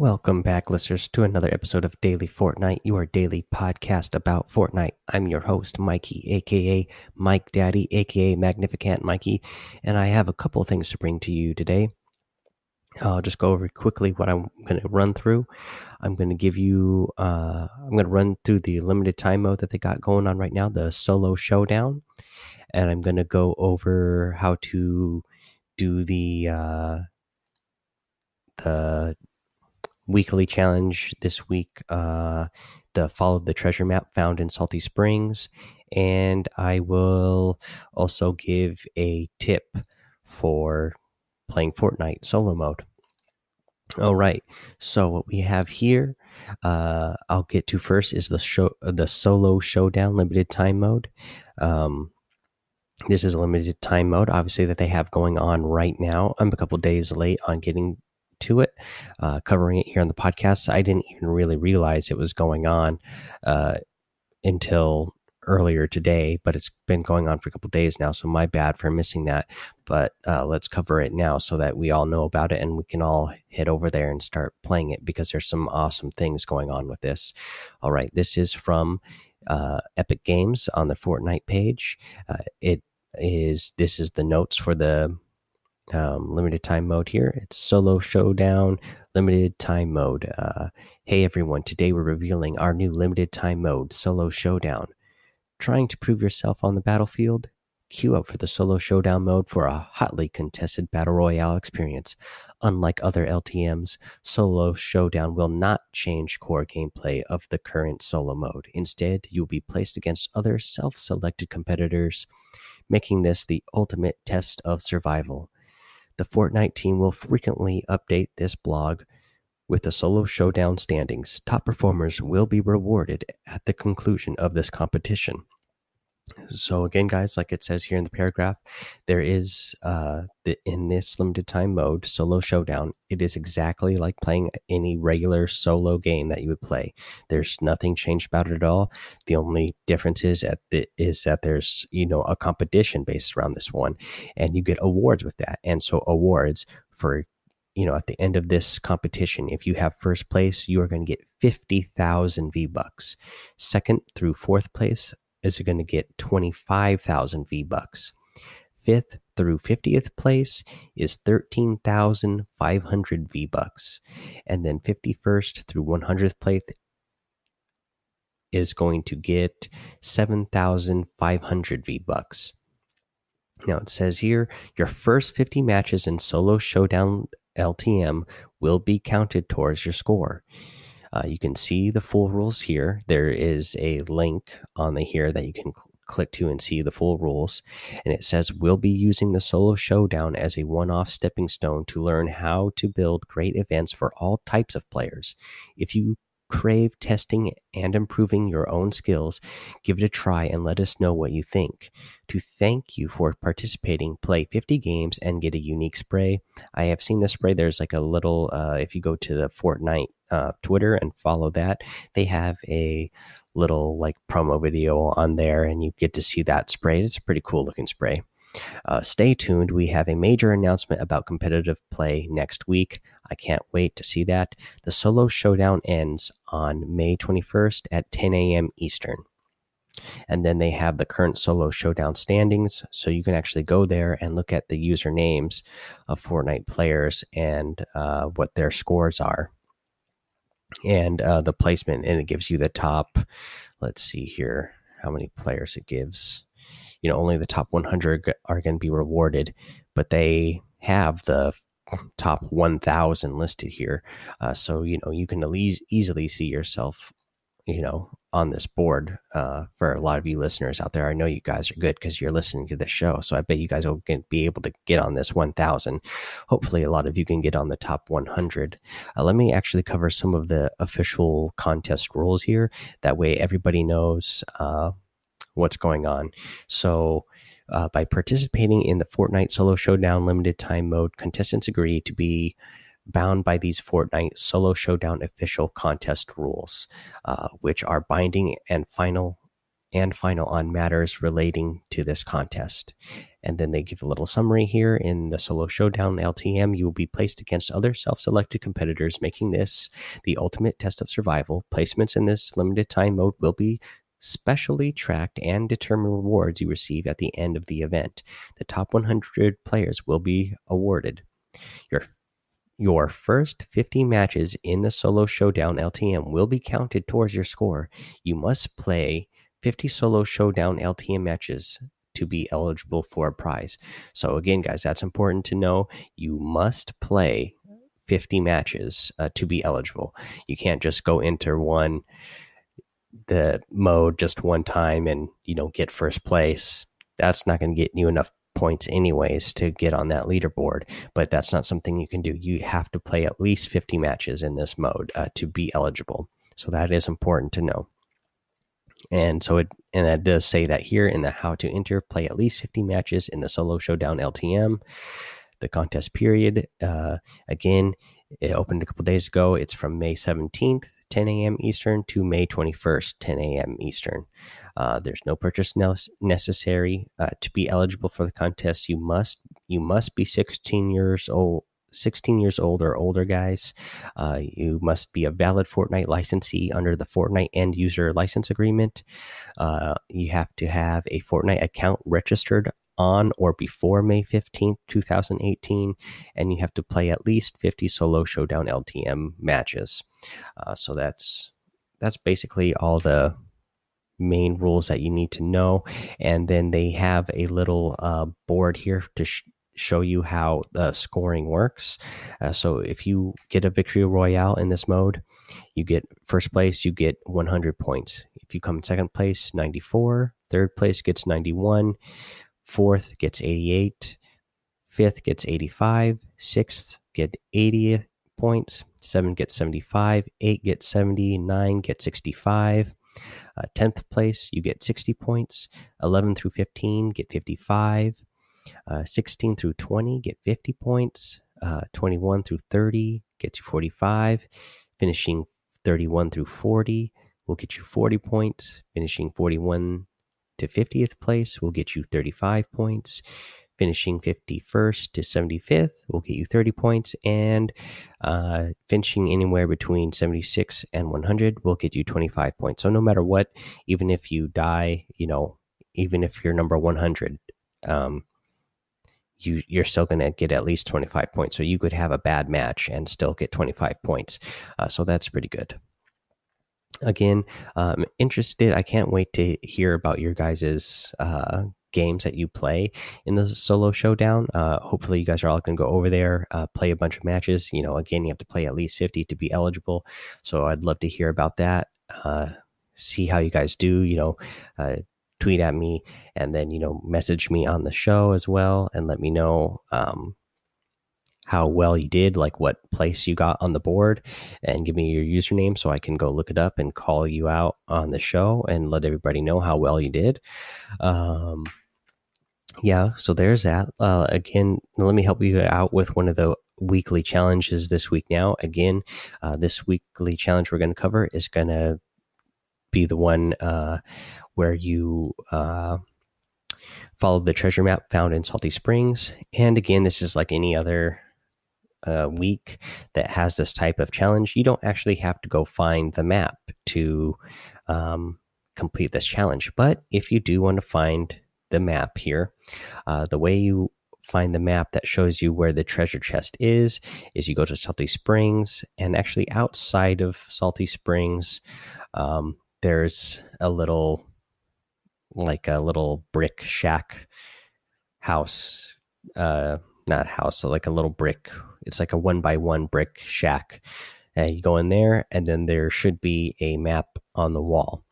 Welcome back, listeners, to another episode of Daily Fortnite, your daily podcast about Fortnite. I'm your host, Mikey, aka Mike Daddy, aka Magnificent Mikey, and I have a couple of things to bring to you today. I'll just go over quickly what I'm going to run through. I'm going to give you, uh, I'm going to run through the limited time mode that they got going on right now, the solo showdown, and I'm going to go over how to do the, uh, the weekly challenge this week uh, the follow the treasure map found in salty springs and i will also give a tip for playing fortnite solo mode. All right so what we have here uh, i'll get to first is the show the solo showdown limited time mode. Um, this is a limited time mode obviously that they have going on right now. I'm a couple days late on getting to it, uh, covering it here on the podcast. I didn't even really realize it was going on uh, until earlier today, but it's been going on for a couple days now. So my bad for missing that. But uh, let's cover it now so that we all know about it and we can all head over there and start playing it because there's some awesome things going on with this. All right, this is from uh, Epic Games on the Fortnite page. Uh, it is this is the notes for the um, limited time mode here. It's solo showdown, limited time mode. Uh, hey everyone, today we're revealing our new limited time mode, solo showdown. Trying to prove yourself on the battlefield? Queue up for the solo showdown mode for a hotly contested battle royale experience. Unlike other LTMs, solo showdown will not change core gameplay of the current solo mode. Instead, you'll be placed against other self selected competitors, making this the ultimate test of survival. The Fortnite team will frequently update this blog with the solo showdown standings. Top performers will be rewarded at the conclusion of this competition. So again, guys, like it says here in the paragraph, there is uh, the, in this limited time mode solo showdown. It is exactly like playing any regular solo game that you would play. There's nothing changed about it at all. The only difference is at the, is that there's you know a competition based around this one, and you get awards with that. And so awards for you know at the end of this competition if you have first place you are going to get 50,000 V-bucks second through fourth place is going to get 25,000 V bucks. Fifth through 50th place is 13,500 V bucks. And then 51st through 100th place is going to get 7,500 V bucks. Now it says here your first 50 matches in solo showdown LTM will be counted towards your score. Uh, you can see the full rules here. There is a link on the here that you can cl click to and see the full rules. And it says we'll be using the solo showdown as a one off stepping stone to learn how to build great events for all types of players. If you crave testing and improving your own skills, give it a try and let us know what you think. To thank you for participating, play 50 games and get a unique spray. I have seen the spray. There's like a little, uh, if you go to the Fortnite uh, Twitter and follow that, they have a little like promo video on there and you get to see that spray. It's a pretty cool looking spray. Uh, stay tuned. We have a major announcement about competitive play next week. I can't wait to see that. The solo showdown ends on May 21st at 10 a.m. Eastern. And then they have the current solo showdown standings. So you can actually go there and look at the usernames of Fortnite players and uh, what their scores are. And uh, the placement, and it gives you the top. Let's see here how many players it gives you know only the top 100 are going to be rewarded but they have the top 1000 listed here. Uh, so you know you can easily see yourself you know on this board uh, for a lot of you listeners out there. I know you guys are good because you're listening to this show so i bet you guys will get, be able to get on this 1000 hopefully a lot of you can get on the top 100 uh, let me actually cover some of the official contest rules here. That way everybody knows uh, what's going on. So, uh, by participating in the Fortnite Solo Showdown limited time mode, contestants agree to be bound by these Fortnite Solo Showdown official contest rules, uh, which are binding and final and final on matters relating to this contest. And then they give a little summary here in the solo showdown LTM. You will be placed against other self selected competitors, making this the ultimate test of survival. Placements in this limited time mode will be specially tracked and determine rewards you receive at the end of the event. The top 100 players will be awarded. Your your first 50 matches in the solo showdown LTM will be counted towards your score. You must play 50 solo showdown LTM matches to be eligible for a prize. So again, guys, that's important to know. You must play 50 matches uh, to be eligible. You can't just go enter one the mode just one time and you don't get first place. That's not going to get you enough points anyways to get on that leaderboard. But that's not something you can do. You have to play at least 50 matches in this mode uh, to be eligible. So that is important to know. And so it and that does say that here in the how to enter play at least 50 matches in the solo showdown ltm the contest period. Uh, again it opened a couple days ago. It's from may 17th 10 a.m. Eastern to May 21st, 10 a.m. Eastern. Uh, there's no purchase necessary uh, to be eligible for the contest. You must you must be 16 years old. 16 years old or older, guys. Uh, you must be a valid Fortnite licensee under the Fortnite end user license agreement. Uh, you have to have a Fortnite account registered on or before May 15th, 2018, and you have to play at least 50 solo showdown LTM matches. Uh, so that's that's basically all the main rules that you need to know. And then they have a little uh, board here to sh show you how the scoring works. Uh, so if you get a victory royale in this mode, you get first place, you get 100 points. If you come in second place, 94. Third place gets 91. Fourth gets 88. Fifth gets 85. Sixth get 80 points. Seven gets 75. Eight gets 70. Nine gets 65. Uh, 10th place, you get 60 points. 11 through 15 get 55. Uh, 16 through 20 get 50 points. Uh, 21 through 30 gets you 45. Finishing 31 through 40 will get you 40 points. Finishing 41 to 50th place will get you 35 points. Finishing 51st to 75th will get you 30 points. And uh, finishing anywhere between 76 and 100 will get you 25 points. So no matter what, even if you die, you know, even if you're number 100, um, you you're still going to get at least 25 points. So you could have a bad match and still get 25 points. Uh, so that's pretty good again um, interested i can't wait to hear about your guys's uh, games that you play in the solo showdown. Uh, hopefully you guys are all going to go over there uh, play a bunch of matches. You know again you have to play at least 50 to be eligible. So i'd love to hear about that uh, see how you guys do you know uh, tweet at me and then you know message me on the show as well and let me know um, how well you did, like what place you got on the board, and give me your username so I can go look it up and call you out on the show and let everybody know how well you did. Um, yeah, so there's that. Uh, again, let me help you out with one of the weekly challenges this week now. Again, uh, this weekly challenge we're going to cover is going to be the one uh, where you uh, follow the treasure map found in Salty Springs. And again, this is like any other uh, week that has this type of challenge, you don't actually have to go find the map to um, complete this challenge. But if you do want to find the map here, uh, the way you find the map that shows you where the treasure chest is is you go to Salty Springs, and actually outside of Salty Springs, um, there's a little like a little brick shack house uh not house so like a little brick it's like a one by one brick shack. Uh, you go in there, and then there should be a map on the wall.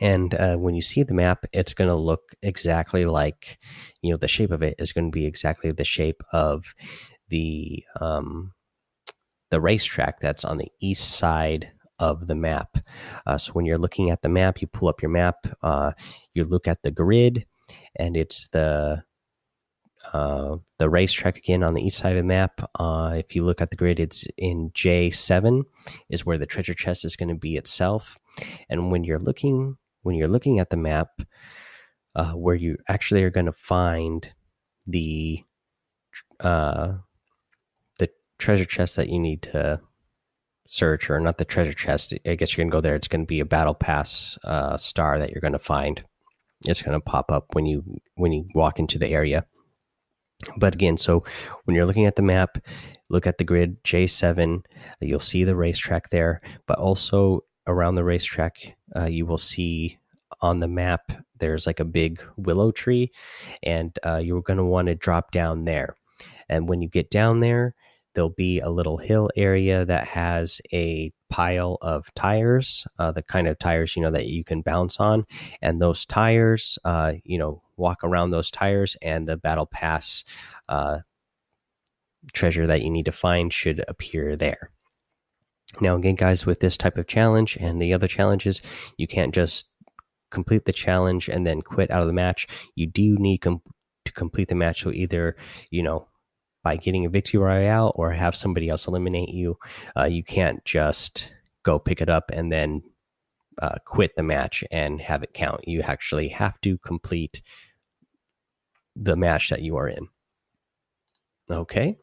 And uh, when you see the map, it's going to look exactly like, you know, the shape of it is going to be exactly the shape of the um, the racetrack that's on the east side of the map. Uh, so when you're looking at the map, you pull up your map, uh, you look at the grid, and it's the uh, the racetrack again on the east side of the map. Uh, if you look at the grid, it's in J7 is where the treasure chest is going to be itself. And when you're looking, when you're looking at the map, uh, where you actually are going to find the uh, the treasure chest that you need to search, or not the treasure chest. I guess you're gonna go there. It's gonna be a battle pass uh, star that you're gonna find. It's gonna pop up when you when you walk into the area. But again, so when you're looking at the map, look at the grid J7. You'll see the racetrack there, but also around the racetrack, uh, you will see on the map there's like a big willow tree, and uh, you're going to want to drop down there. And when you get down there, there'll be a little hill area that has a pile of tires, uh, the kind of tires you know that you can bounce on, and those tires, uh, you know, walk around those tires, and the battle pass uh, treasure that you need to find should appear there. Now, again, guys, with this type of challenge and the other challenges, you can't just complete the challenge and then quit out of the match. You do need com to complete the match. So either, you know, by getting a victory royale or have somebody else eliminate you. Uh, you can't just go pick it up and then uh, quit the match and have it count. You actually have to complete the match that you are in. Okay.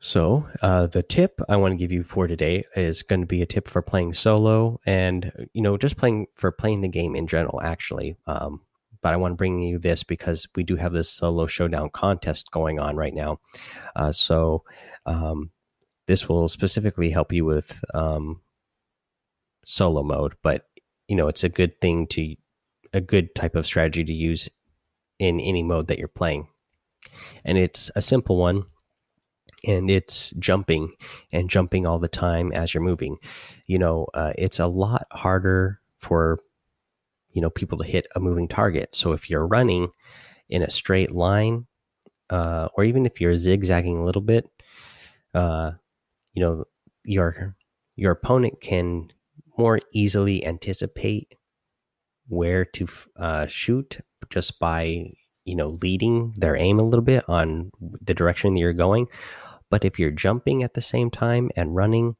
So, uh, the tip I want to give you for today is going to be a tip for playing solo and, you know, just playing for playing the game in general, actually. Um, but I want to bring you this because we do have this solo showdown contest going on right now. Uh, so um, this will specifically help you with um, solo mode, but you know it's a good thing to a good type of strategy to use in any mode that you're playing, and it's a simple one. And it's jumping and jumping all the time as you're moving. You know, uh, it's a lot harder for you know people to hit a moving target. So if you're running in a straight line, uh, or even if you're zigzagging a little bit, uh, you know your your opponent can more easily anticipate where to uh, shoot just by you know leading their aim a little bit on the direction that you're going. But if you're jumping at the same time and running,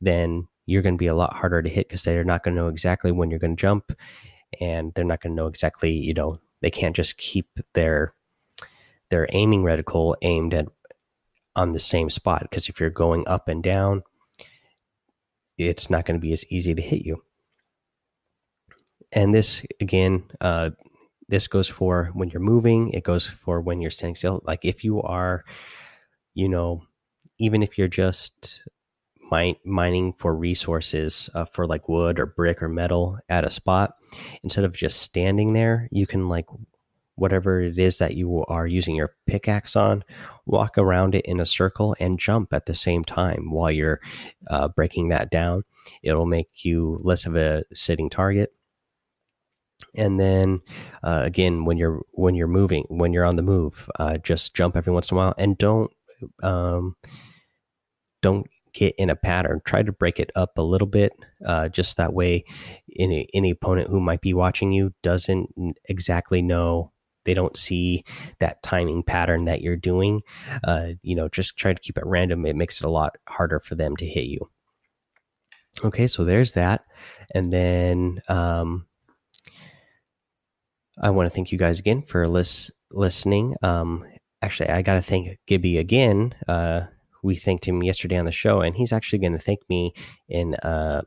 then you're going to be a lot harder to hit because they're not going to know exactly when you're going to jump and they're not going to know exactly you know they can't just keep their their aiming reticle aimed at on the same spot because if you're going up and down it's not going to be as easy to hit you. And this again uh, this goes for when you're moving it goes for when you're standing still. Like if you are you know even if you're just mine, mining for resources uh, for like wood or brick or metal at a spot instead of just standing there you can like whatever it is that you are using your pickaxe on walk around it in a circle and jump at the same time while you're uh, breaking that down. It'll make you less of a sitting target. And then uh, again when you're when you're moving when you're on the move uh, just jump every once in a while and don't um, don't get in a pattern. Try to break it up a little bit, uh, just that way, any any opponent who might be watching you doesn't exactly know. They don't see that timing pattern that you're doing. Uh, you know, just try to keep it random. It makes it a lot harder for them to hit you. Okay, so there's that, and then um, I want to thank you guys again for lis- listening. Um, actually, I got to thank Gibby again. Uh, we thanked him yesterday on the show, and he's actually going to thank me in uh,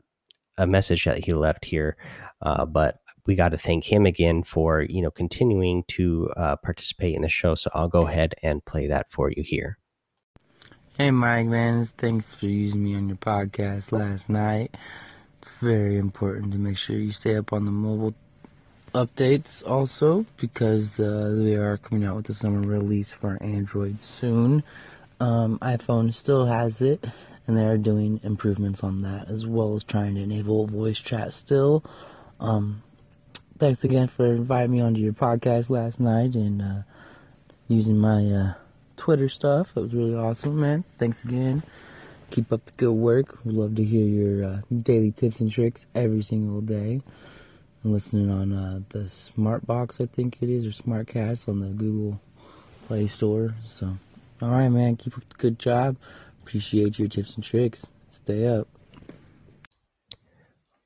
a message that he left here. Uh, but we got to thank him again for you know continuing to uh, participate in the show. So I'll go ahead and play that for you here. Hey, Mike Vance, thanks for using me on your podcast last night. It's very important to make sure you stay up on the mobile updates also because uh, we are coming out with the summer release for Android soon. Um, iPhone still has it, and they're doing improvements on that as well as trying to enable voice chat still. Um, thanks again for inviting me onto your podcast last night and uh, using my uh, Twitter stuff. It was really awesome, man. Thanks again. Keep up the good work. We'd love to hear your uh, daily tips and tricks every single day. I'm listening on uh, the Smart Box, I think it is, or Smartcast on the Google Play Store. So. All right, man. Keep up good job. Appreciate your tips and tricks. Stay up.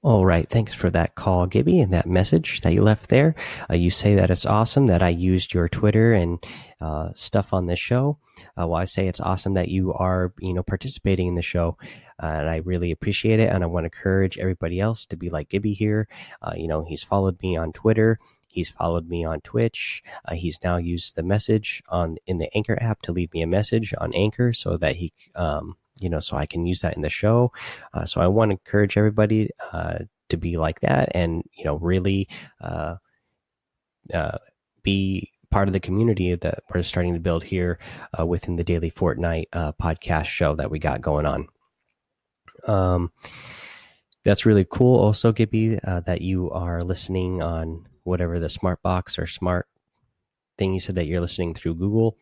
All right. Thanks for that call, Gibby, and that message that you left there. Uh, you say that it's awesome that I used your Twitter and uh, stuff on this show. Uh, well, I say it's awesome that you are, you know, participating in the show, uh, and I really appreciate it. And I want to encourage everybody else to be like Gibby here. Uh, you know, he's followed me on Twitter. He's followed me on Twitch. Uh, he's now used the message on in the Anchor app to leave me a message on Anchor so that he um, you know, so I can use that in the show. Uh, so I want to encourage everybody uh, to be like that and, you know, really uh, uh be part of the community that we're starting to build here uh, within the Daily Fortnite uh, podcast show that we got going on. Um, that's really cool. Also, Gibby, that you are listening on whatever the smart box or smart thing you said that you're listening through Google.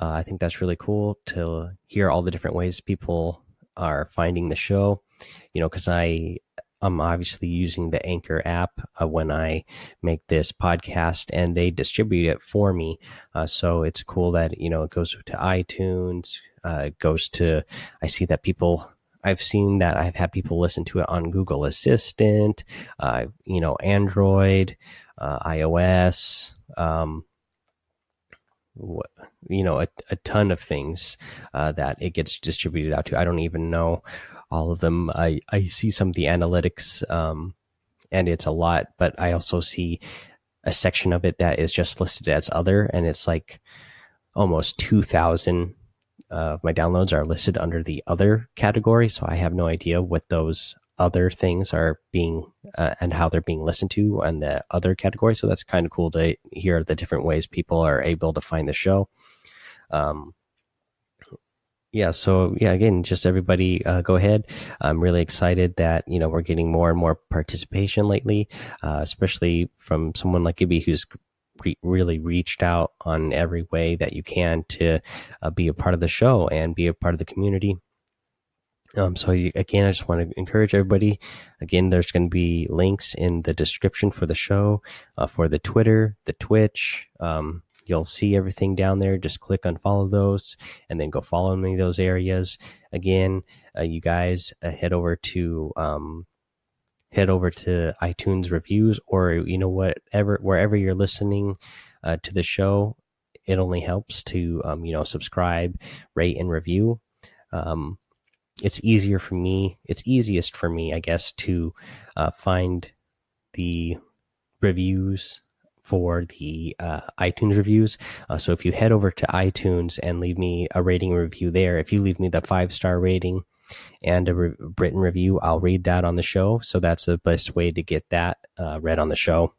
Uh, I think that's really cool to hear all the different ways people are finding the show. You know, because I I'm obviously using the Anchor app uh, when I make this podcast, and they distribute it for me. Uh, so it's cool that you know it goes to iTunes, uh, it goes to. I see that people. I've seen that I've had people listen to it on Google Assistant, uh, you know, Android, uh, iOS. Um, you know a, a ton of things uh, that it gets distributed out to i don't even know all of them i i see some of the analytics um, and it's a lot but i also see a section of it that is just listed as other and it's like almost 2000 my downloads are listed under the other category so i have no idea what those other things are being uh, and how they're being listened to and the other category. So that's kind of cool to hear the different ways people are able to find the show. Um, yeah, so yeah, again, just everybody uh, go ahead. I'm really excited that you know we're getting more and more participation lately, uh, especially from someone like Gibby who's re really reached out on every way that you can to uh, be a part of the show and be a part of the community. Um, so you, again, I just want to encourage everybody. Again, there's going to be links in the description for the show, uh, for the Twitter, the Twitch. Um, you'll see everything down there. Just click on follow those, and then go follow me those areas. Again, uh, you guys uh, head over to um, head over to iTunes reviews, or you know whatever wherever you're listening uh, to the show. It only helps to um, you know subscribe, rate, and review. Um, it's easier for me. It's easiest for me, I guess, to uh, find the reviews for the uh, iTunes reviews. Uh, so if you head over to iTunes and leave me a rating review there, if you leave me the five star rating and a re written review, I'll read that on the show. So that's the best way to get that uh, read on the show.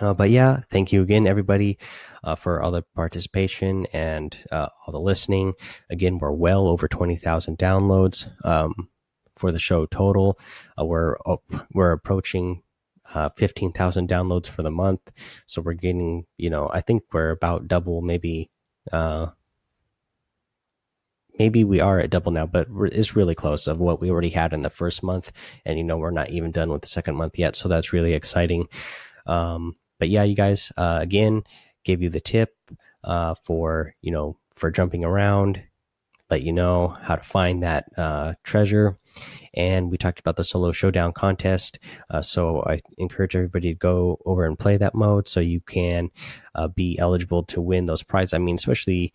Uh, but yeah, thank you again, everybody, uh, for all the participation and uh, all the listening. Again, we're well over 20,000 downloads um, for the show total. Uh, we're we're approaching uh, 15,000 downloads for the month. So we're getting, you know, I think we're about double, maybe. Maybe we are at double now, but it's really close of what we already had in the first month. And, you know, we're not even done with the second month yet. So that's really exciting. Um, but yeah, you guys, uh, again, gave you the tip uh, for you know for jumping around, let you know how to find that uh, treasure, and we talked about the solo showdown contest. Uh, so I encourage everybody to go over and play that mode so you can uh, be eligible to win those prizes. I mean, especially,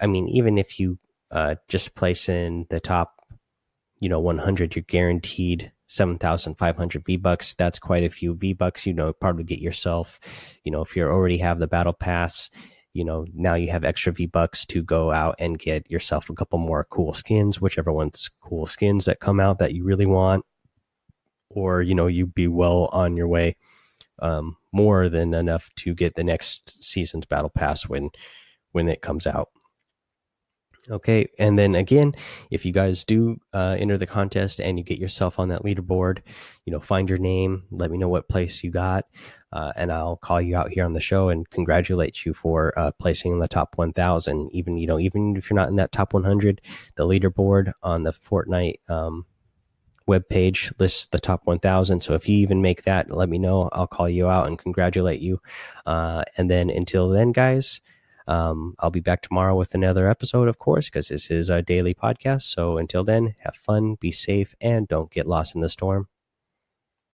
I mean, even if you uh, just place in the top, you know, 100, you're guaranteed 7,500 V bucks. That's quite a few V bucks. You know, probably get yourself, you know, if you already have the battle pass, you know, now you have extra V bucks to go out and get yourself a couple more cool skins, whichever one's cool skins that come out that you really want. Or, you know, you'd be well on your way, um, more than enough to get the next season's battle pass when, when it comes out. Okay, and then again, if you guys do uh, enter the contest and you get yourself on that leaderboard, you know, find your name, let me know what place you got, uh, and I'll call you out here on the show and congratulate you for uh, placing in the top 1,000. Even you know, even if you're not in that top 100, the leaderboard on the Fortnite um, web page lists the top 1,000. So if you even make that, let me know. I'll call you out and congratulate you. Uh, and then until then, guys. Um, I'll be back tomorrow with another episode, of course, because this is a daily podcast. So until then, have fun, be safe, and don't get lost in the storm.